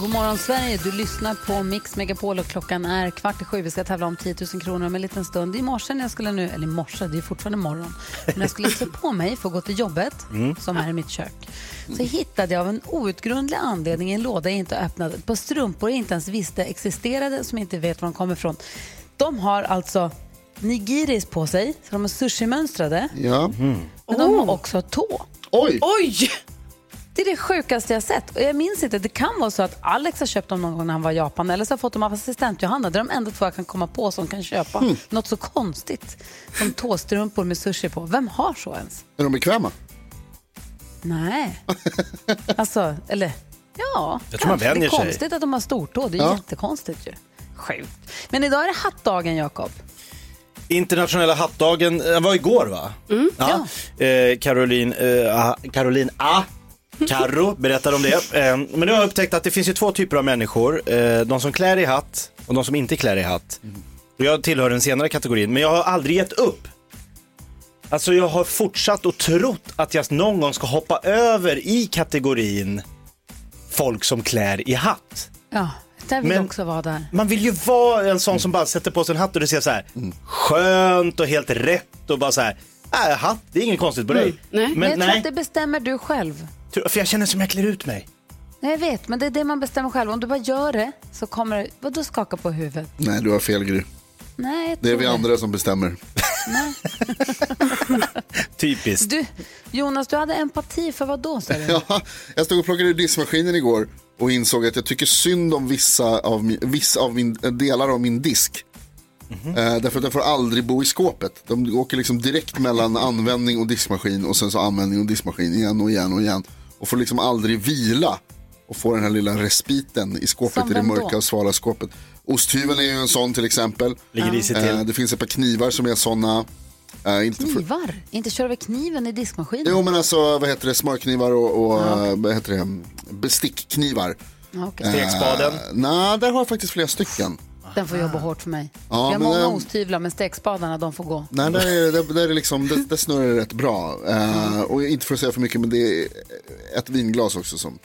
God morgon Sverige, du lyssnar på Mix Megapol och klockan är kvart i sju. Vi ska tävla om 10 000 kronor om en liten stund. I morse när jag skulle nu, eller i morse, det är fortfarande morgon, men när jag skulle klä på mig för att gå till jobbet, som är i mitt kök, så hittade jag av en outgrundlig anledning i en låda jag inte öppnade ett par strumpor jag inte ens visste existerade, som jag inte vet var de kommer ifrån. De har alltså nigiris på sig, så de är sushi-mönstrade, Ja. men de har också tå. Oj! Oj! Det är det sjukaste jag sett. Och jag minns inte, det kan vara så att Alex har köpt dem någon gång när han var i Japan eller så har jag fått dem av assistent Johanna. Det är de enda två jag kan komma på som kan köpa något så konstigt som tåstrumpor med sushi på. Vem har så ens? Är de bekväma? Nej. Alltså, eller ja. Jag tror man vänjer Det är sig. konstigt att de har stortå. Det är Ja. jättekonstigt ju. Sjukt. Men idag är det hattdagen, Jakob. Internationella hattdagen eh, var igår va? Ja. Eh, Caroline, eh, ah, Caroline A. Carro berättade om det. Eh, men nu har jag upptäckt att det finns ju två typer av människor. Eh, de som klär i hatt och de som inte klär i hatt. Jag tillhör den senare kategorin, men jag har aldrig gett upp. Alltså jag har fortsatt och trott att jag någon gång ska hoppa över i kategorin folk som klär i hatt. Ja, där vill Men- också vara där. Man vill ju vara en sån som bara sätter på sig en hatt och det ser så här skönt och helt rätt och bara så här, äh, hatt, det är inget konstigt på dig. nej. Men Men jag tror nej, att det bestämmer du själv. För jag känner som jag klär ut mig. Nej, jag vet, men det är det man bestämmer själv. Om du bara gör det så kommer det... Vadå skaka på huvudet? Nej, du har fel Gry. Nej, jag Det är vi andra som bestämmer. Typiskt. Du, Jonas, du hade empati för vad då? Ja, jag stod och plockade ur diskmaskinen igår och insåg att jag tycker synd om vissa av, min, vissa av min, delar av min disk. Eh, därför att jag får aldrig bo i skåpet. De åker liksom direkt mellan användning och diskmaskin och sen så användning och diskmaskin igen och igen och igen. Och får liksom aldrig vila och få den här lilla respiten i skåpet, i det mörka och svala skåpet. Osthyveln är ju en sån till exempel. Ligger till. Eh, det finns ett par knivar som är såna. Eh, inte för, Knivar? Inte köra över kniven i diskmaskinen? Jo men alltså vad heter det, smörknivar och, och eh, vad heter det, bestickknivar. Ja, okej. Stekspaden. Eh, Nej, där har jag faktiskt flera stycken. Den får jobba hårt för mig. Ja, Vi har många ehm, osthyvlar, men stekspadarna de får gå. Nej, där är, där, där är liksom, där, där snurrar det rätt bra. Eh, och inte för att säga för mycket, men det är ett vinglas också som...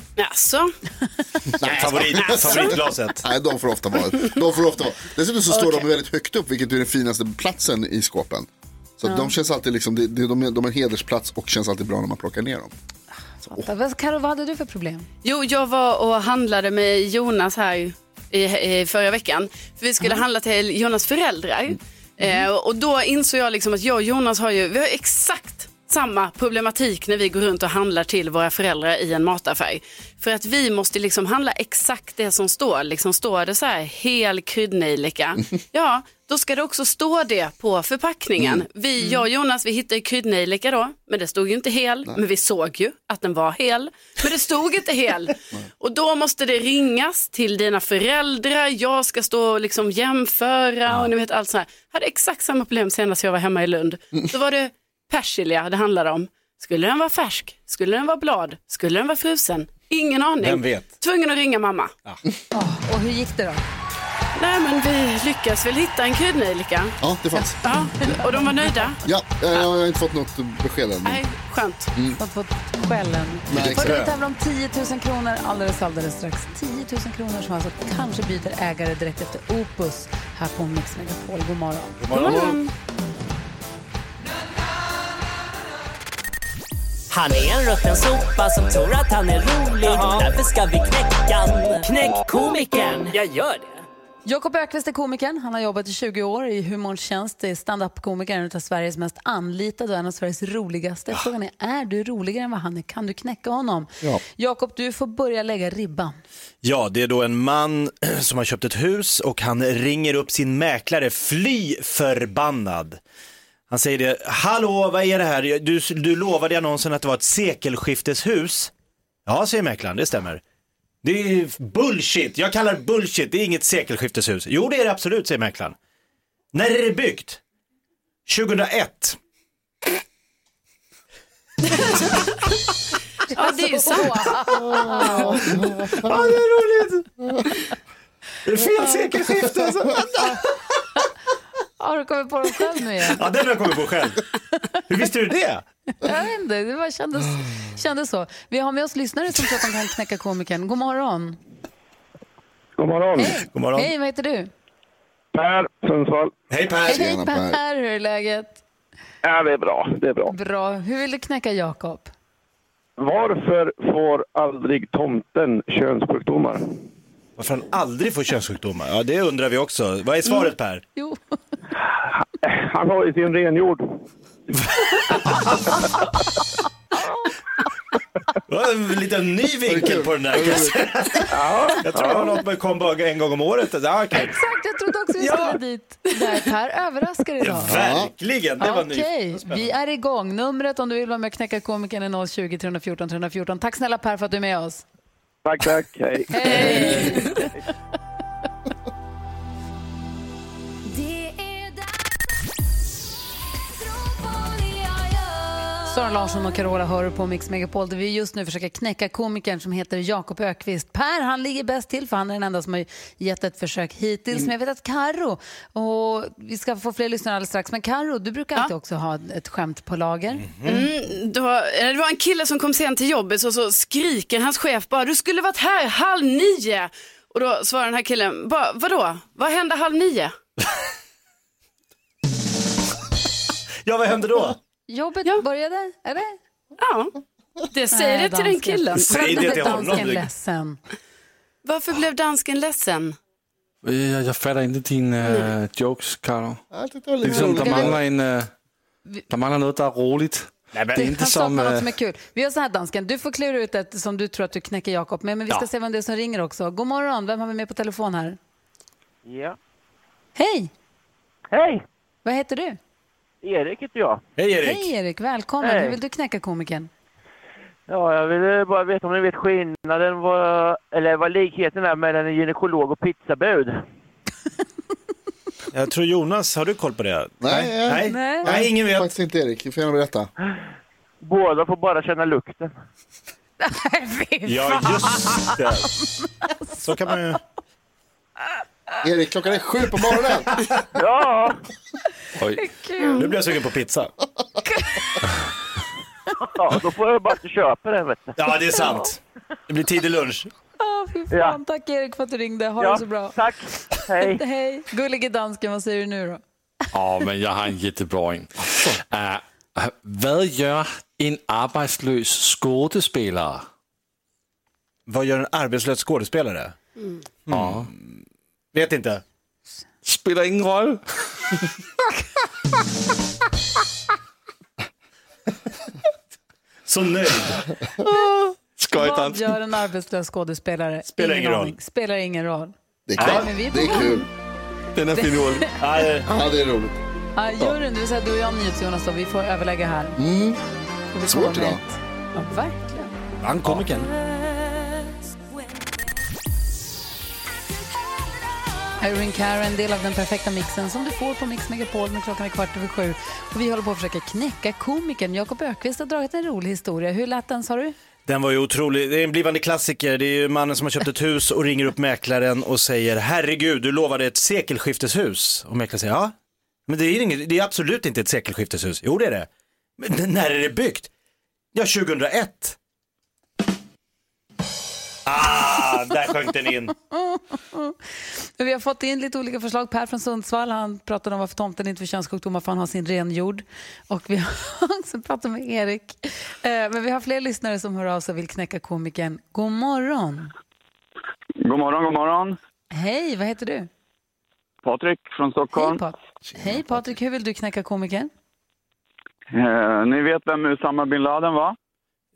Favorit, favoritglaset. Nej, de får ofta vara. De får ofta vara. Dessutom så står de väldigt högt upp, vilket är den finaste platsen i skåpen. Så att de känns alltid liksom, det, det, de, är, de är hedersplats och känns alltid bra när man plockar ner dem. Vad- Karo, vad hade du för problem? jo, jag var och handlade med Jonas här i, i förra veckan. För vi skulle handla till Jonas föräldrar. Eh, och då insåg jag liksom att jag och Jonas har ju, vi har exakt samma problematik när vi går runt och handlar till våra föräldrar i en mataffär. För att vi måste liksom handla exakt det som står. Liksom står det så här hel kryddnejlika, ja då ska det också stå det på förpackningen. Vi, jag och Jonas, vi hittade kryddnejlika då, men det stod ju inte hel. Men vi såg ju att den var hel, men det stod inte hel. Och då måste det ringas till dina föräldrar, jag ska stå och liksom jämföra och ni vet allt så här. Jag hade exakt samma problem senast jag var hemma i Lund. Då var det persilja det handlade om. Skulle den vara färsk? Skulle den vara blad? Skulle den vara frusen? Ingen aning. Vem vet? Tvungen att ringa mamma. Och hur gick det då? Nej men vi lyckas väl hitta en kryddnejlika. Ja, det fanns. Ja, och de var nöjda. Ja, eh, jag har inte fått något besked än. Nej, skönt. Fått fått skällen. Nej, Hörru, exakt. vi tävlar om 10 000 kronor alldeles, alldeles strax. 10 000 kronor som alltså kanske byter ägare direkt efter Opus här på Mix Megapol. God morgon. God morgon. Han är en rutten sopa som tror att han är rolig. Därför ska vi knäcka. Knäck komikern. Jag gör det. Jakob Ökvist är komikern. Han har jobbat i 20 år i humorns tjänst. Är stand-up-komiker, en av Sveriges mest anlitade och en av Sveriges roligaste. Frågan är, är du roligare än vad han är? Kan du knäcka honom? Ja. Jakob, du får börja lägga ribban. Ja, det är då en man som har köpt ett hus och han ringer upp sin mäklare, fly förbannad. Han säger det, hallå vad är det här? Du, du lovade i annonsen att det var ett sekelskifteshus. Ja, säger mäklaren, det stämmer. Det är bullshit, jag kallar det bullshit, det är inget sekelskifteshus. Jo, det är det absolut, säger mäklaren. När är det byggt? 2001. Ja, det är ju sant. Ja, det är roligt. Det är fel sekelskifte. Alltså. Har du kommit på dem själv nu igen? Ja, den har jag kommit på själv. Hur visste du det? Jag vet inte, det bara kändes, kändes så. Vi har med oss lyssnare som tror att de kan knäcka komikern. God morgon. God morgon. God morgon. Hej, vad heter du? Per, Sundsvall. Hej Per. Hej Tjena, Per. Per, hur är läget? Ja, det är bra. Det är bra. Bra. Hur vill du knäcka Jakob? Varför får aldrig tomten könssjukdomar? Varför han aldrig får könssjukdomar? Ja, det undrar vi också. Vad är svaret Per? Jo, Han har ju sin renjord. Det var en liten ny vinkel på den där. kan jag tror det var något med kom bara en gång om året. Ja, okej. exakt. Jag trodde också vi Ja. skulle dit. Där, Per överraskar idag. Verkligen, det var Okej, nytt. vi är igång. Numret om du vill vara med och knäcka komikern är 020 314 314. Tack snälla Per för att du är med oss. Tack, tack. Hej. Hej! Sara Larsson och Carola hör på Mix Megapol där vi just nu försöker knäcka komikern som heter Jakob Ökvist. Per han ligger bäst till för han är den enda som har gett ett försök hittills. Men jag vet att Karo och vi ska få fler lyssnare alldeles strax. Men Karo, du brukar alltid också ha ett skämt på lager. Mm, då, eh, det var en kille som kom sent till jobbet och så skriker hans chef bara du skulle varit här halv nio. Och då svarar den här killen, bara, vadå, vad hände halv nio? Ja, vad hände då? Jobbet började, eller? Ja, det säger Nej, det till den dansken. killen. Säg det till honom. dansken du. ledsen? Varför blev dansken ledsen? Jag, jag fattar inte dina uh, jokes, Karo. Jag tyckte det Det är lite som, roligt. der mangler en... Uh, der mangler noget, der er roligt. Nej, men, Det är inte Han som... något som är kul. Vi gör så här dansken, du får klura ut ett som du tror att du knäcker Jakob med, men vi ska Ja. se vem det är som ringer också. God morgon, vem har vi med på telefon här? Ja. Hej, Hej! vad heter du? Erik heter jag. Hej Erik. Hej Erik, välkommen. Hej. Hur vill du knäcka komikern? Ja, jag ville bara veta om ni vet skillnaden, vad, eller vad likheten är mellan en gynekolog och pizzabud. Jag tror Jonas, har du koll på det? Nej, jag- Nej, Nej. Nej. ingen vet. Faktiskt inte Erik, du får gärna berätta. Båda får bara känna lukten. Ja, just det. Så kan man ju... Erik, klockan är sju på morgonen. Ja! oj. Nu blir jag sugen på pizza. ja, då får jag bara inte köpa den vet du. Ja, det är sant. Det blir tidig lunch. Åh, fy fan. Ja. Tack Erik för att du ringde. Ha Ja, det så bra. tack. Hej. Hej. Gullige dansken, vad säger du nu då? Åh, men jag har en jättebra en. Uh, vad gör en arbejdslös skådespelare? Vad gör en arbetslös skådespelare? Ja. Vet inte. Spelar ingen roll. Så nöjd. Vad Skojtant. gör en arbetslös skådespelare? Spelar ingen roll. aning. Spelar ingen roll. Det är Nej, kul. men vi är på Det är gång. kul. Den är finurlig. Ja, det- Ja, det är roligt. Ja, juryn, det vill säga du och jag, NyhetsJonas, då, vi får överlägga här. Mm. Svårt idag. Ja, verkligen. Han komikern. Irene Cara, en del av den perfekta mixen som du får på Mix Megapol när klockan är kvart över sju. Och vi håller på att försöka knäcka komikern. Jakob Ökvist har dragit en rolig historia. Hur lät den, sa du? Den var ju otrolig. Det är en blivande klassiker. Det är ju mannen som har köpt ett hus och ringer upp mäklaren och säger herregud, du lovade ett sekelskifteshus. Och mäklaren säger ja, men det är, inget, det är absolut inte ett sekelskifteshus. Jo, det är det. Men när är det byggt? Ja, 2001. Ah, där sjönk den in. Vi har fått in lite olika förslag. Per från Sundsvall han pratade om varför tomten inte får könssjukdomar för han har sin renjord. Och vi har också pratat med Erik. Eh, Men vi har fler lyssnare som hör av sig och vill knäcka komikern. God morgon. God morgon, god morgon. Hej, vad heter du? Patrik från Hej, Stockholm. Pat- Hej Patrik, hur vill du knäcka komikern? Eh, ni vet vem Usama bin Laden var?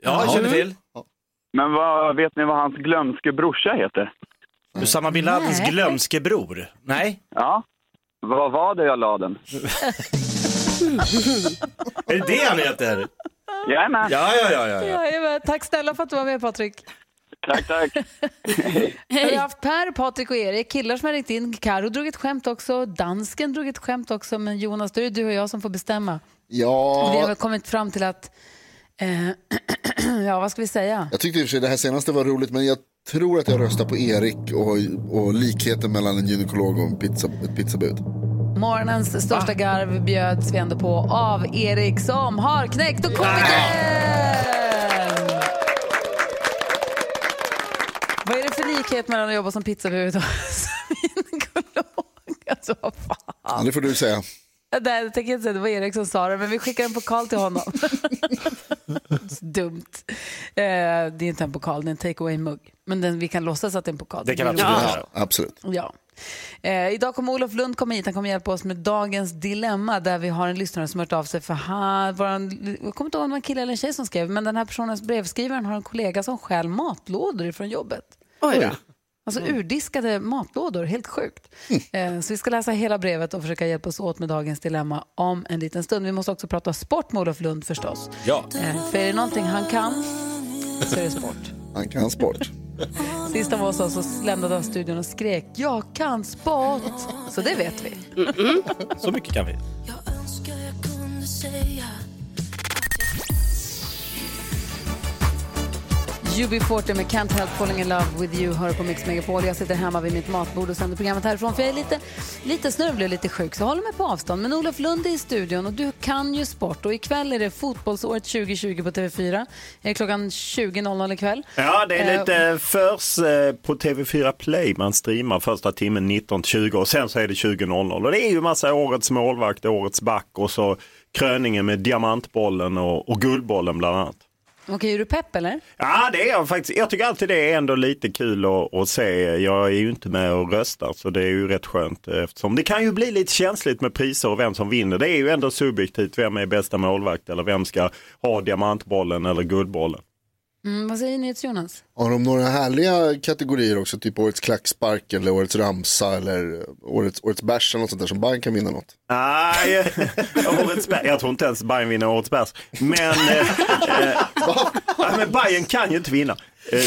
Ja, jag känner till. Men vad, vet ni vad hans glömske brorsa heter? Usama bin Ladins Nej. glömskebror. Nej, Ja. Vad var det jag la den? är det det han heter? Jajamän. Ja, ja, ja, ja. ja. Jajamän, tack snälla för att du var med Patrik. Tack, tack. Vi har haft Per, Patrik och Erik, killar som har ringt in. Karo drog ett skämt också, dansken drog ett skämt också, men Jonas, då är det du och jag som får bestämma. Och vi har Ja, väl kommit fram till att eh, ja, vad ska vi säga? Jag tyckte i och för sig det här senaste var roligt men jag tror att jag röstar på Erik och, och likheten mellan en gynekolog och en pizza, ett pizzabud. Morgonens största garv bjöds vi ändå på av Erik som har knäckt och komikern! Vad är det för likhet mellan att jobba som pizzabud och som gynekolog? Alltså, vad fan. Ja, det får du säga. Nej, jag tänker inte säga det var Erik som sa det, men vi skickar en pokal till honom. Dumt. Eh, det är inte en pokal, det är en take away-mugg. Men den, vi kan låtsas att det är en pokal. Det kan blir absolut roligt. vara. Absolut. Ja. Eh, idag kommer Olof Lund komma hit. Han kommer hjälpa oss med dagens dilemma där vi har en lyssnare som hört av sig för han, våran, jag kommer inte ihåg om det var en kille eller en tjej som skrev, men den här personens brevskrivaren har en kollega som stjäl matlådor från jobbet. Oj då. Alltså urdiskade matlådor, helt sjukt. Eh, så vi ska läsa hela brevet och försöka hjälpas åt med dagens dilemma om en liten stund. Vi måste också prata sport med Olof Lund förstås. Ja. Eh, för är det någonting han kan så är det sport. Han kan sport. Sist han var hos oss så lämnade han studion och skrek jag kan sport. Så det vet vi. Så mycket kan vi. UB40 med Can't Help Falling In Love With You hör på Mix Megapol. Jag sitter hemma vid mitt matbord och sänder programmet härifrån för jag är lite, lite snörvlig och lite sjuk så jag håller mig på avstånd. Men Olof Lund är i studion och du kan ju sport och ikväll är det fotbollsåret 2020 på TV4. Är det klockan 20.00 ikväll? Ja, det är Eh, lite förs eh, på TV4 Play. Man streamar första timmen 19-20 och sen så är det 20.00. Och det är ju massa årets målvakt, årets back och så kröningen med diamantbollen och, och guldbollen bland annat. Okej, är du pepp eller? Ja, det är jag faktiskt. Jag tycker alltid det är ändå lite kul att, att se. Jag är ju inte med och röstar så det är ju rätt skönt eftersom det kan ju bli lite känsligt med priser och vem som vinner. Det är ju ändå subjektivt. Vem är bästa målvakt eller vem ska ha diamantbollen eller guldbollen? Mm, vad säger ni Jonas? Har de några härliga kategorier också? Typ årets klackspark eller årets ramsa eller årets, årets bärs eller något sånt där som Bayern kan vinna något. Nej, årets bärs. Jag tror inte ens Bayern vinner årets bärs. Men, eh, eh, men Bayern kan ju inte vinna. Eh,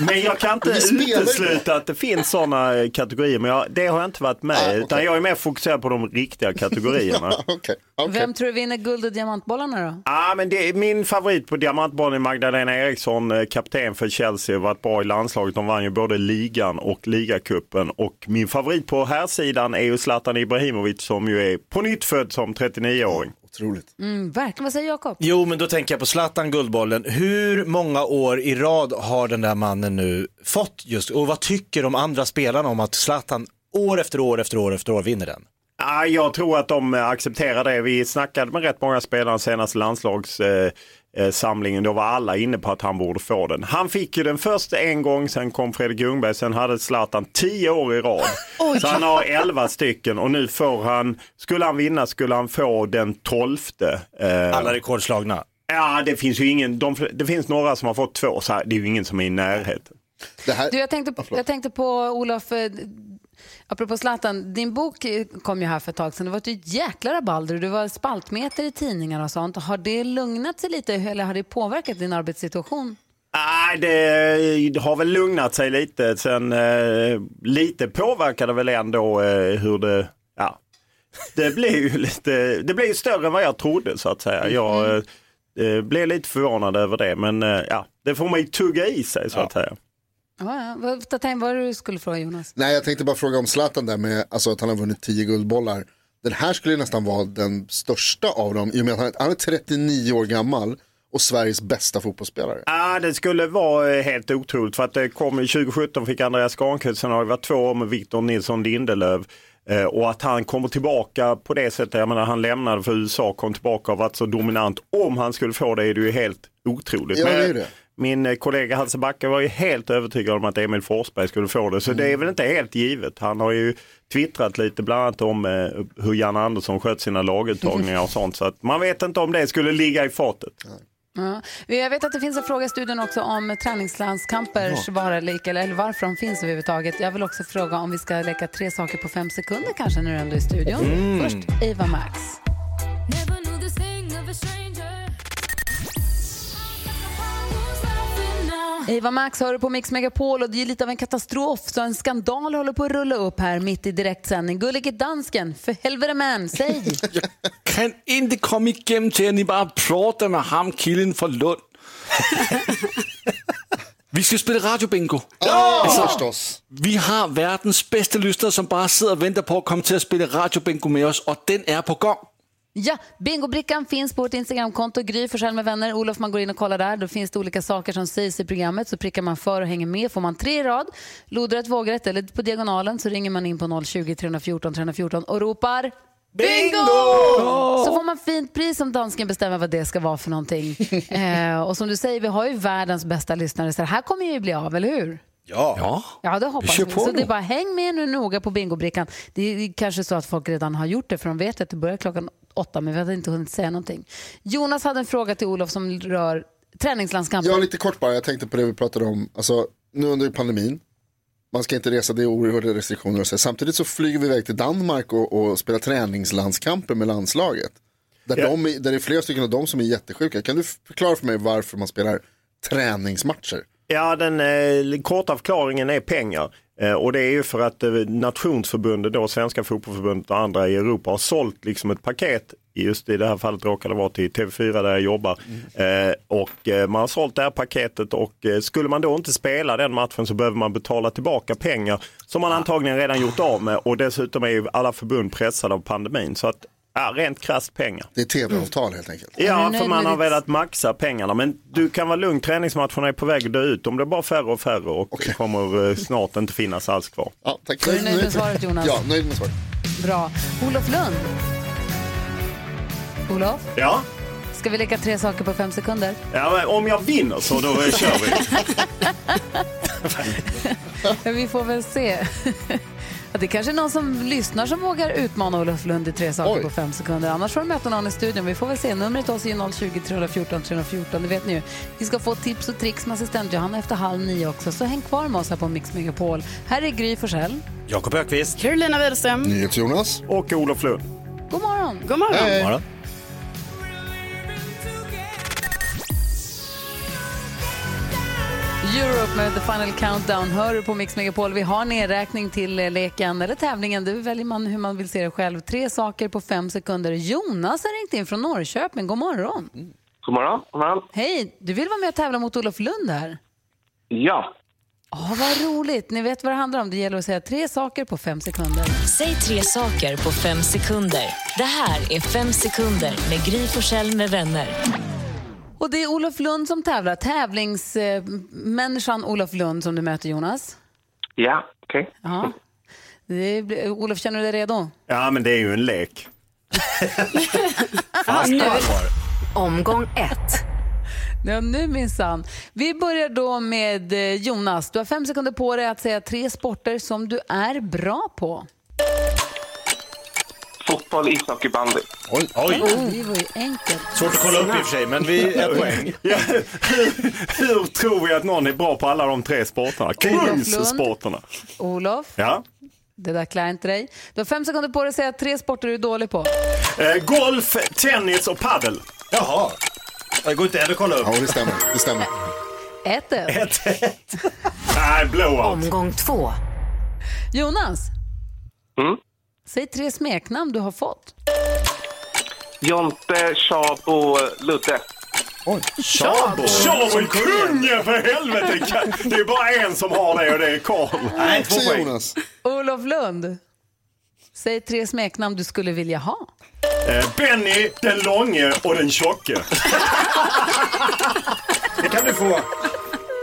men jag kan inte utesluta att det finns sådana eh, kategorier. Men jag, det har jag inte varit med Ah, okej. Utan jag är mer fokuserad på de riktiga kategorierna. Okej, okej. Vem tror du vinner guld och diamantbollarna då? Ja, men det är min favorit på diamantbollen är Magdalena Eriksson, eh, kapten för Chelsea, varit bra i landslaget. De vann ju både ligan och ligacupen. Och min favorit på här sidan är ju Zlatan Ibrahimovic som ju är på nytt född som 39-åring. Otroligt. Mm, verkligen, vad säger Jakob? Jo, men då tänker jag på Zlatan Guldbollen. Hur många år i rad har den där mannen nu fått just, och vad tycker de andra spelarna om att Zlatan år efter år efter år efter år vinner den? Ja, jag tror att de eh, accepterar det. Vi snackade med rätt många spelare senaste landslagssamlingen. Eh, samlingen. Då var alla inne på att han borde få den. Han fick ju den först en gång, sen kom Fredrik Ljungberg, sen hade Zlatan tio år i rad. Så han har elva stycken och nu får han, skulle han vinna skulle han få den tolfte. Eh, Alla rekordslagna. Ja, det finns ju ingen, de, det finns några som har fått två, så här, det är ju ingen som är i närheten. Det här, Du, jag, tänkte, jag tänkte på Olof, eh, apropå Zlatan, din bok eh, kom ju här för ett tag sedan. Det var ett jäkla rabalder. Du var spaltmeter i tidningar och sånt. Har det lugnat sig lite eller har det påverkat din arbetssituation? Nej, det har väl lugnat sig lite. Sen eh, lite påverkade väl ändå eh, hur det, ja, det blir ju lite, det blir ju större än vad jag trodde så att säga. Jag eh, blev lite förvånad över det, men eh, ja, det får man ju tugga i sig så att säga. Ja, ja. Vad, var det du skulle fråga Jonas? Nej, jag tänkte bara fråga om Zlatan där med alltså, att han har vunnit tio guldbollar. Den här skulle nästan vara den största av dem i och med att han, han är 39 år gammal och Sveriges bästa fotbollsspelare. Ja, det skulle vara eh, helt otroligt för att det kom i 2017 fick Andreas Granqvist, sen har det varit två år med Victor Nilsson Lindelöf. Eh, Och att han kommer tillbaka på det sättet, jag menar han lämnade för USA, kom tillbaka och varit så dominant. Om han skulle få det är det ju helt otroligt. Ja, det är det. Min eh, kollega Hasse Backe var ju helt övertygad om att Emil Forsberg skulle få det, så det är väl inte helt givet. Han har ju twittrat lite bland annat om eh, hur Jan Andersson skött sina laguttagningar och sånt, så att man vet inte om det skulle ligga i fatet. Ja. Jag vet att det finns en fråga i studion också om träningslandskampers vara eller icke, eller varför de finns överhuvudtaget. Jag vill också fråga om vi ska leka tre saker på fem sekunder kanske när du ändå är i studion. Först Eva Max. Eva Max hör du på Mix Megapol och det är lite av en katastrof så en skandal håller på att rulla upp här mitt i direktsändning. Gullige dansken, för helvete man, säg! kan inte komma igenom till att ni bara pratar med ham killen från Lund. Vi ska spela radiobingo. Ja, förstås. Vi har världens bästa lyssnare som bara sitter och väntar på att komma till att spela radiobingo med oss och den är på gång. Ja, bingobrickan finns på vårt Instagramkonto, Gry Forssell med vänner. Olof, man går in och kollar där. Då finns det olika saker som sägs i programmet. Så prickar man för och hänger med. Får man tre i rad, lodrätt, vågrätt eller på diagonalen så ringer man in på 020 314 314 och ropar Bingo! Så får man fint pris om dansken bestämmer vad det ska vara för någonting. eh, och som du säger, vi har ju världens bästa lyssnare så det här kommer ju bli av, eller hur? Ja. Ja, Ja, det hoppas vi. Så nu. det är bara häng med nu noga på bingobrickan. Det är kanske så att folk redan har gjort det för de vet att det börjar klockan åtta men vi hade inte hunnit säga någonting. Jonas hade en fråga till Olof som rör träningslandskamper. Ja, lite kort bara. Jag tänkte på det vi pratade om. Alltså, nu under pandemin. Man ska inte resa, det är oerhörda restriktioner. Och så. Samtidigt så flyger vi iväg till Danmark och, och spelar träningslandskamper med landslaget. Där, Ja. de, är- där det är flera stycken av dem som är jättesjuka. Kan du förklara för mig varför man spelar träningsmatcher? Ja, den eh, korta förklaringen är pengar. Eh, och det är ju för att eh, nationsförbundet, då Svenska fotbollförbundet och andra i Europa har sålt liksom ett paket. Just i det här fallet råkade det vara till TV4 där jag jobbar. Eh, och eh, man har sålt det här paketet och eh, skulle man då inte spela den matchen så behöver man betala tillbaka pengar som man antagligen redan gjort av med och dessutom är ju alla förbund pressade av pandemin. Så att, ja, rent krasst pengar. Det är tv-avtal helt enkelt. Ja, för man har velat maxa pengarna. Men du kan vara lugn, träningsmatcherna är på väg att dö ut. De blir bara färre och färre och Okej. kommer eh, snart inte finnas alls kvar. Ja, tack. Är du nöjd med svaret, Jonas? Ja, nöjd med svaret. Bra. Olof Lund. Olof, Ja, ska vi leka tre saker på fem sekunder? ja om jag vinner så då eh, kör vi. Vi får väl se. Ja, det är kanske är någon som lyssnar som vågar utmana Olof Lund i tre saker Oj. på fem sekunder. Annars får du möta någon i studion. Vi får väl se. Numret till oss är ju 020 314 314. Det vet ni ju. Vi ska få tips och tricks med assistent Johanna efter halv nio också. Så häng kvar med oss här på Mix Megapol. Här är Gry Forssell. Jakob Ökvist. Carolina Widerström, NyhetsJonas. Och Olof Lund. God morgon! god morgon. Hej. Morgon. Europe med The Final Countdown hör du på Mix Megapol. Vi har nedräkning till eh, leken eller tävlingen. Det väljer man hur man vill se det själv. Tre saker på fem sekunder. Jonas har ringt in från Norrköping. God morgon. God morgon. God morgon. Hej, du vill vara med och tävla mot Olof Lund här? Ja. Åh, vad roligt. Ni vet vad det handlar om. Det gäller att säga tre saker på fem sekunder. Säg tre saker på fem sekunder. Det här är Fem sekunder med Gry Forssell med vänner. Och det är Olof Lund som tävlar. Tävlingsmänniskan Olof Lund som du möter, Jonas. Ja, okej. Ja. Det blir, Olof, känner du dig redo? Ja, men det är ju en lek. Omgång ett. Ja, nu minsann. Vi börjar då med eh, Jonas. Du har fem sekunder på dig att säga tre sporter som du är bra på. Fotboll, ishockey, bandy. Oj. Oj, Oh, det var ju enkelt. svårt att kolla upp i och för sig, men vi är poäng. Ja, hur, hur tror vi att någon är bra på alla de tre sporterna? Kungssporterna. Olof, Ja. det där klär inte dig. Du har fem sekunder på dig att säga tre sporter du är dålig på. Eh, golf, tennis och paddel. Jaha. Det går inte än att kolla upp. Ja, det stämmer. Det stämmer. Ett, ett. Ett, ett. Nej, blowout. Omgång två. Jonas, Mm. Säg tre smeknamn du har fått. Jonte, Tjabo, Ludde. Tjabo! Tjabo är kungen för helvete! Det är bara en som har det och det är Karl. Nej, två poäng. Jonas. Olof Lund, säg tre smeknamn du skulle vilja ha. Eh, Benny, den långe och den tjocke. Det kan du få.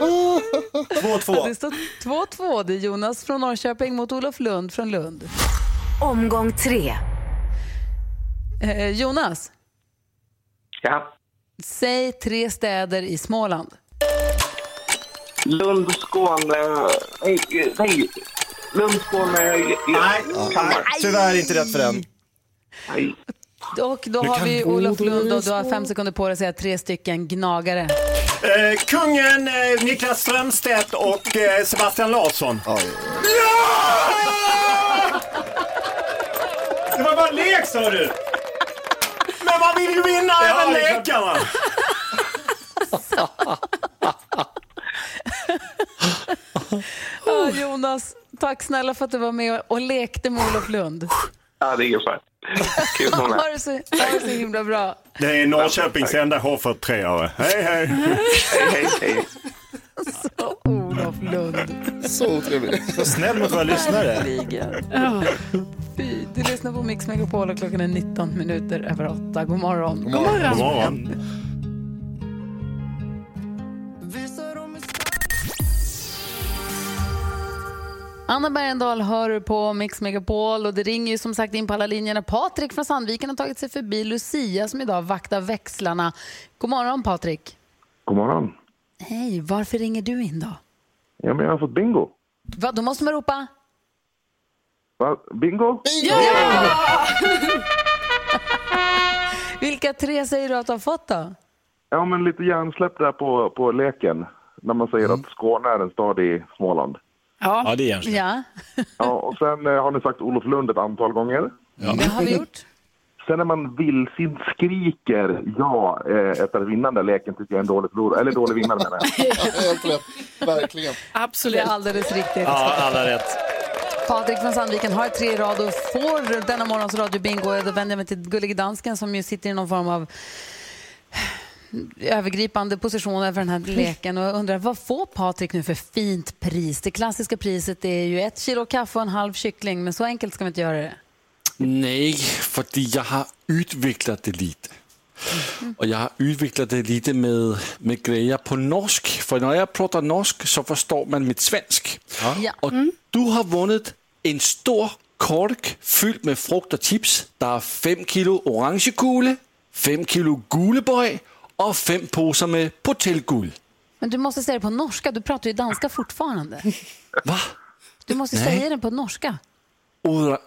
2-2. Det står 2-2. Det är Jonas från Norrköping mot Olof Lund från Lund. Omgång tre. Eh, Jonas, Ja. säg tre städer i Småland. Lund, Skåne... Nej, nej. Lund, Skåne... Nej, Kalmar. tyvärr inte rätt för den. Nej. Och då har vi Olof Lund och du har fem sekunder på dig att säga tre stycken gnagare. Eh, kungen, eh, Niklas Strömstedt och eh, Sebastian Larsson. Oj. Var en lek sa du! Men man vill ju vinna även det är lekarna! Ja, Jonas, tack snälla för att du var med och lekte med Olof Lund. Ja, det är ingen fara. Kul Ha det så, ha det så himla bra. Det är Norrköpings enda H43-are. Hej, hej! Hej, hej, hej. Olof Lund. Så otrevlig. Så snäll mot våra lyssnare. Fy, Du lyssnar på Mix Megapol och klockan är 19 minuter över 8. God morgon. God morgon. God morgon. Anna Bergendahl hör på Mix Megapol och det ringer ju som sagt in på alla linjerna. Patrik från Sandviken har tagit sig förbi Lucia som idag vaktar växlarna. God morgon Patrik. God morgon. Hej, varför ringer du in då? Ja, men jag har fått bingo. Va, då måste man ropa. Va? Bingo? Vilka tre säger du att du har fått då? Ja, men lite hjärnsläpp där på, på leken. När man säger att Skåne är en stad i Småland. Ja, det är hjärnsläpp. Ja, Ja, och sen eh, har ni sagt Olof Lund ett antal gånger. det har vi gjort. Sen när man vildsint skriker ja eh, efter att vinna den där leken tycker jag är en dålig förlorare. Eller dålig vinnare menar jag. Helt rätt. Verkligen. Det Absolut. är alldeles riktigt. Ja, alla rätt. Patrik från Sandviken har tre i rad och får denna morgons radiobingo. Då vänder jag mig till Gullige Dansken som ju sitter i någon form av övergripande position över den här leken och undrar vad får Patrik nu för fint pris? Det klassiska priset är ju ett kilo kaffe och en halv kyckling, men så enkelt ska vi inte göra det. Nej, för jag har utvecklat det lite. Och jag har utvecklat det lite med, med grejer på norsk. För när jag pratar norsk så förstår man mitt svensk. Ja. Och du har vunnit en stor kork fylld med frukt och chips. Der er 5 kilo orangekule, 5 kilo gulebøj och 5 påsar med portelguld. Men du måste säga det på norska, du pratar ju danska fortfarande. Va? Du måste Nej. säga det på norska. Ora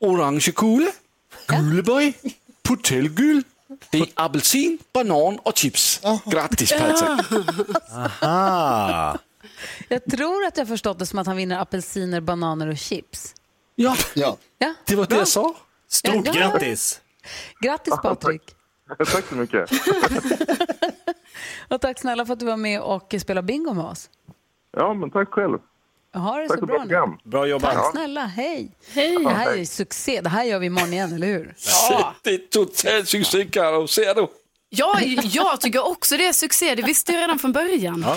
orangekule, gulebøj, portelguld. Det är apelsin, banan och chips. Grattis Patrik. Jag tror att jag förstått det som att han vinner apelsiner, bananer och chips. Ja, Ja. Ja, det var det jag sa. Stort Ja. grattis! grattis Patrik. Tack så mycket. Och tack snälla för att du var med och spelade bingo med oss. Ja, men tack själv. Ha det Tack så bra nu. program. Bra jobbat. Tack snälla, hej. Hej. Det här är ju succé. Det här gör vi imorgon igen, eller hur? Det är total succé Karo, ser du? Ja, jag tycker också det är succé. Det visste jag redan från början. Ja.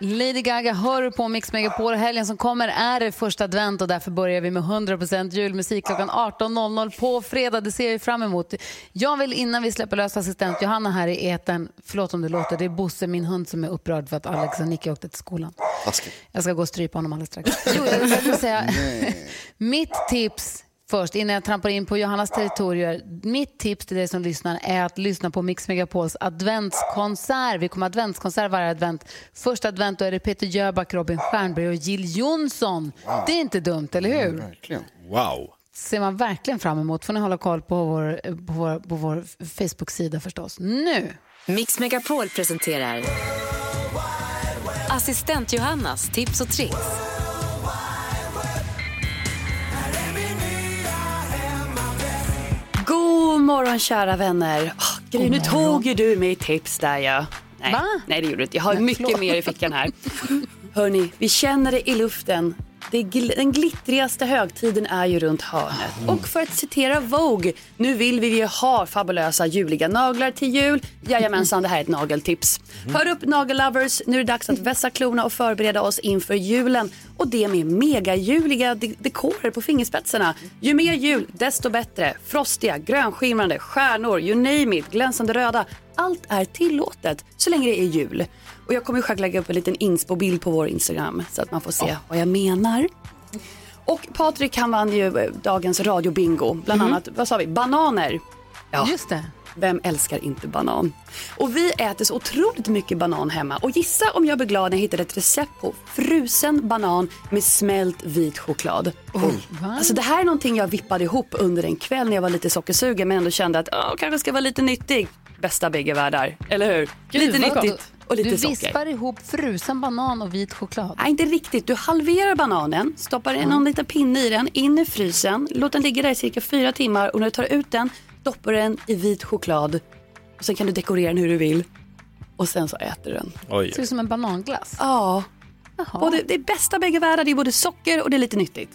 Lady Gaga hör på Mix Megapol. Helgen som kommer är det första advent och därför börjar vi med 100% julmusik klockan 18.00 på fredag. Det ser jag fram emot. Jag vill innan vi släpper lös assistent Johanna här i eten. förlåt om det låter, det är Bosse, min hund, som är upprörd för att Alex och Nicky åkte till skolan. Jag ska gå och strypa honom alldeles strax. Jo, jag vill säga, mitt tips först, innan jag trampar in på Johannas territorier. Mitt tips till dig som lyssnar är att lyssna på Mix Megapols adventskonsert. Vi kommer ha adventskonsert varje advent. Första advent då är det Peter Jöback, Robin Stjernberg och Jill Johnson. Det är inte dumt, eller hur? Verkligen. Wow. ser man verkligen fram emot. får ni hålla koll på vår, på vår, på vår Facebook-sida förstås. Nu! Mix Megapol presenterar Assistent Johannas tips och tricks. Morgon kära vänner. Oh, Gry, nu tog ju du mig tips där ja. Nej, Va? nej det gjorde du inte. Jag har mycket mer i fickan här. Hörni, vi känner det i luften. Det gl- den glittrigaste högtiden är ju runt hörnet. Och för att citera Vogue, nu vill vi ju ha fabulösa juliga naglar till jul. Jajamensan, det här är ett nageltips. Hör upp nagellovers, nu är det dags att vässa klorna och förbereda oss inför julen. Och det med megajuliga de- dekorer på fingerspetsarna. Ju mer jul, desto bättre. Frostiga, grönskimrande, stjärnor, you name it, glänsande röda. Allt är tillåtet så länge det är jul. Och jag kommer själv lägga upp en liten inspo-bild på vår Instagram så att man får se vad jag menar. Och Patrik han vann ju eh, dagens radiobingo. Bland annat, vad sa vi, bananer. Ja, Just det. vem älskar inte banan? Och vi äter så otroligt mycket banan hemma. Och gissa om jag blir glad när jag hittade ett recept på frusen banan med smält vit choklad. Alltså det här är någonting jag vippade ihop under en kväll när jag var lite sockersugen men ändå kände att åh, kanske ska vara lite nyttig. Bästa bägge världar, eller hur? lite vad gott. nyttigt och lite du socker. vispar ihop frusen banan och vit choklad. Nej, inte riktigt. Du halverar bananen, stoppar någon liten pinne i den, in i frysen, låt den ligga där i cirka fyra timmar och när du tar ut den, doppar du den i vit choklad. Och sen kan du dekorera den hur du vill. Och sen så äter du den. Oj. Ser ut som en bananglass. Ja, Både, det är bästa bägge världar, det är både socker och det är lite nyttigt.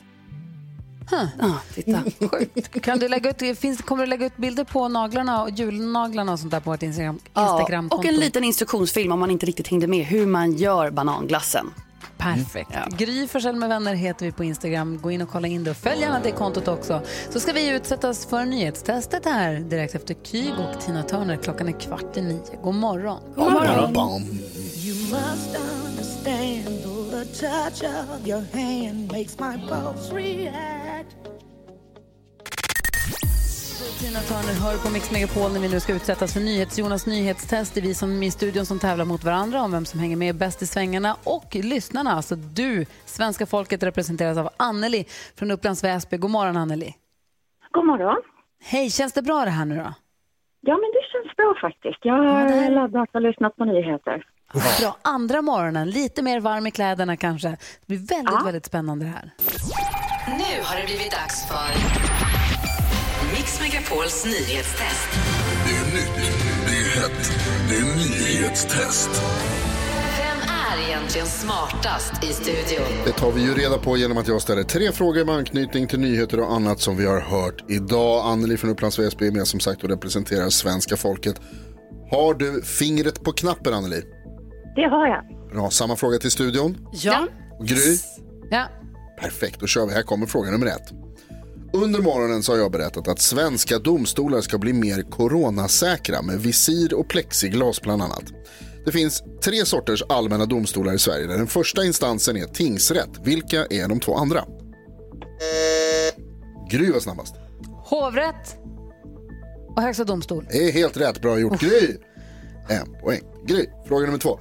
Ja, titta. Sjukt. Kan du lägga ut, finns, kommer du lägga ut bilder på naglarna och julnaglarna och sånt där på vårt Instagram, Ja, Instagramkonto? och en liten instruktionsfilm om man inte riktigt hängde med hur man gör bananglassen. Perfekt. Gry Forssell med vänner heter vi på Instagram. Gå in och kolla in det och följ gärna det kontot också. Så ska vi utsättas för nyhetstestet här direkt efter Kyg och Tina Turner. Klockan är kvart i nio. God morgon. God morgon. You must understand though the touch of your hand makes my pulse react. Tina Turner hör på Mix Megapol när vi nu ska utsättas för NyhetsJonas nyhetstest. Det är vi som i studion som tävlar mot varandra om vem som hänger med bäst i svängarna. Och lyssnarna, alltså du, svenska folket representeras av Anneli från Upplands Väsby. God morgon Anneli. God morgon. Hej, känns det bra det här nu då? Ja, men det känns bra faktiskt. Jag har laddat och lyssnat på nyheter. Bra. Andra morgonen, lite mer varm i kläderna kanske. Det blir väldigt, väldigt spännande det här. Nu har det blivit dags för Mix Megapols nyhetstest. Det är nytt, det är hett, det är nyhetstest. Vem är egentligen smartast i studion? Det tar vi ju reda på genom att jag ställer tre frågor med anknytning till nyheter och annat som vi har hört idag. Anneli från Upplands Väsby är med som sagt och representerar svenska folket. Har du fingret på knappen Anneli? Det har jag. Bra, samma fråga till studion. Ja. Och Gry? Ja. Perfekt, då kör vi. Här kommer fråga nummer ett. Under morgonen så har jag berättat att svenska domstolar ska bli mer coronasäkra med visir och plexiglas bland annat. Det finns tre sorters allmänna domstolar i Sverige där den första instansen är tingsrätt. Vilka är de två andra? Gry var snabbast. Hovrätt och Högsta domstol. Det är helt rätt, bra gjort Gry. En poäng. Gry, fråga nummer två.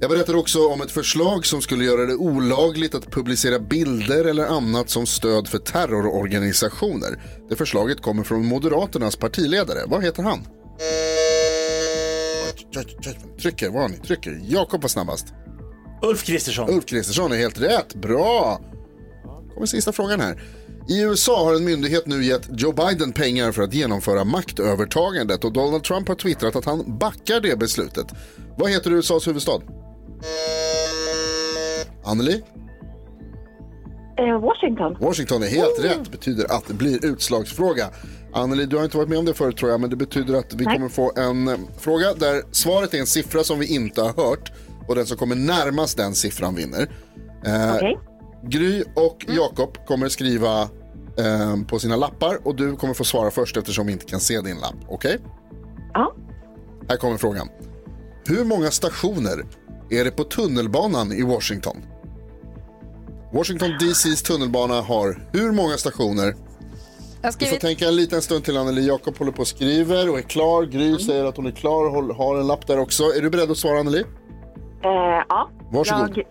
Jag berättade också om ett förslag som skulle göra det olagligt att publicera bilder eller annat som stöd för terrororganisationer. Det förslaget kommer från Moderaternas partiledare. Vad heter han? Trycker, vad ni? Trycker. Jakob var snabbast. Ulf Kristersson. Ulf Kristersson är helt rätt. Bra! kommer sista frågan här. I USA har en myndighet nu gett Joe Biden pengar för att genomföra maktövertagandet och Donald Trump har twittrat att han backar det beslutet. Vad heter USAs huvudstad? Anneli? Eh, Washington. Washington är helt rätt. betyder att det blir utslagsfråga. Anneli, du har inte varit med om det förut tror jag, men det betyder att vi Nej. kommer få en eh, fråga där svaret är en siffra som vi inte har hört och den som kommer närmast den siffran vinner. Eh, Okej. Gry och Jakob kommer skriva eh, på sina lappar och du kommer få svara först eftersom vi inte kan se din lapp. Okej? Ja. Här kommer frågan. Hur många stationer är det på tunnelbanan i Washington? Washington DCs tunnelbana har hur många stationer? Jag Du får tänka en liten stund till Anneli. Jakob håller på och skriver och är klar. Gry säger att hon är klar och har en lapp där också. Är du beredd att svara Anneli? Eh, ja. Varsågod. Jag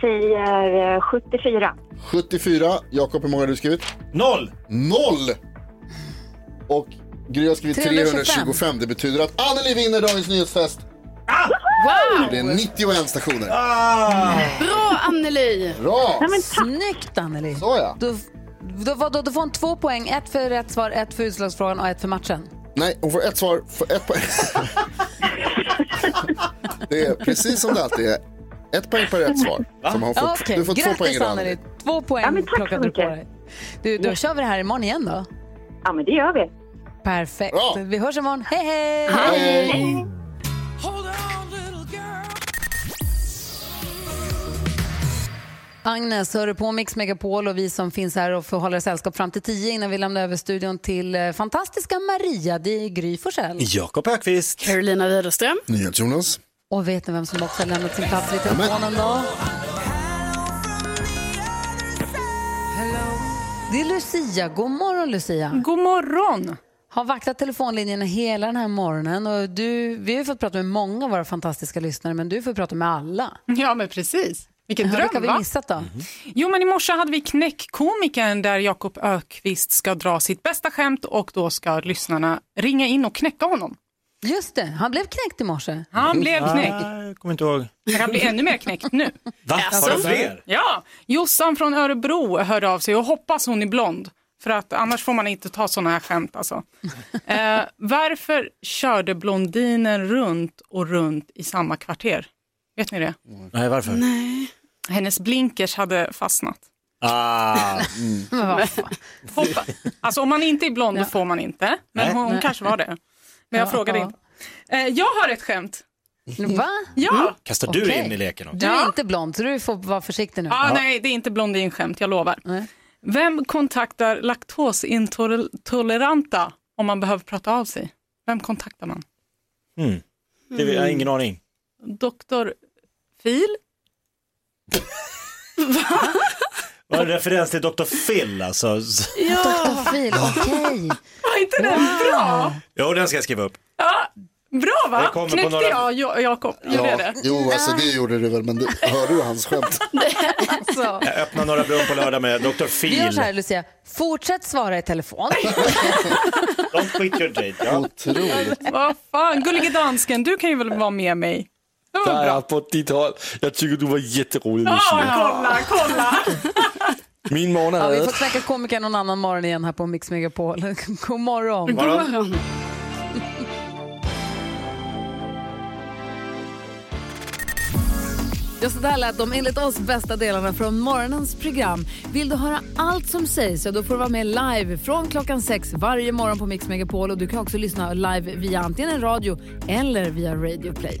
säger eh, 74. 74. Jakob, hur många har du skrivit? Noll! Noll! Och Gry har skrivit 325. 325. Det betyder att Anneli vinner dagens nyhetstest. Wow! Det är 91 stationer. Bra Anneli! Bra! Snyggt Anneli. Så ja. Då, då, då, då får hon två poäng. Ett för rätt svar, ett för utslagsfrågan och ett för matchen. Nej, hon får ett svar för ett poäng. det är precis som det alltid är. Ett poäng per rätt svar. Som har fått, Okej, Du får två poäng grattis idag. Anneli. Två poäng Ja, men tack så plockade du på mycket. dig. Du, då kör vi det här imorgon igen då. Ja, men det gör vi. Perfekt. Bra. Vi hörs imorgon. Hej, hej! Hej! Agnes, hör du på Mix Megapol och vi som finns här och får hålla sällskap fram till tio innan vi lämnar över studion till eh, fantastiska Maria, det är Gry Forssell. Jakob Ökvist. Carolina Widerström. NyhetsJonas. Och vet ni vem som också har lämnat sin plats vid telefonen då? Det är Lucia. God morgon Lucia. God morgon. Har vaktat telefonlinjerna hela den här morgonen och du, vi har fått prata med många av våra fantastiska lyssnare men du får prata med alla. Ja, men precis. Vilken Vilka dröm, har vi missat då? Jo, men i morse hade vi Knäckkomikern där Jakob Ökvist ska dra sitt bästa skämt och då ska lyssnarna ringa in och knäcka honom. Just det, han blev knäckt i morse. Han blev knäckt. Ah, jag kommer inte ihåg. Han kan bli ännu mer knäckt nu. Va? Har du fler? Ja, Jossan från Örebro hörde av sig och hoppas hon är blond. För att annars får man inte ta såna här skämt alltså. Eh, varför körde blondinen runt och runt i samma kvarter? Vet ni det? Nej, varför? Nej. hennes blinkers hade fastnat. Ah. Fan. Hoppa. Alltså om man inte är blond då får man inte. Men Nej. hon, hon Nej. kanske var det. Men jag Ja, frågade ja. inte. Eh, jag har ett skämt. Va? Ja. Kastar du Okej. in i leken också? Du är inte blond så du får vara försiktig nu. Ah, Nej, det är inte blondinskämt, jag lovar. Vem kontaktar laktosintoleranta om man behöver prata av sig? Vem kontaktar man? Mm. Det, jag har ingen aning. Doktor Fil? Var det en referens till Dr. Phil alltså? Dr. Phil, okej. Var inte den bra? Jo, den ska jag skriva upp. Bra Det va? kommer på Knäckte några- jag Jo- Jakob? Gjorde jag det? Jo, alltså det gjorde du väl, men det, hörde du hans skämt? Alltså. Jag öppnar några rum på lördag med Dr. Vi gör Phil. så här Lucia, fortsätt svara i telefon. Don't quit your date. Ja. Otroligt. Vad fan, gullige dansken, du kan ju väl vara med mig? Det var Jag bra. är på ditt håll. Jag tycker du var jätterolig Ja, kolla, kolla. Min morgon Ja, är vi rädd. får snacka komiker någon annan morgon igen här på Mix Megapol. God morgon. God morgon. Ja, så där lät de enligt oss bästa delarna från morgonens program. Vill du höra allt som sägs så då får du vara med live från klockan sex varje morgon på Mix Megapol. Och du kan också lyssna live via antingen en radio eller via Radio Play.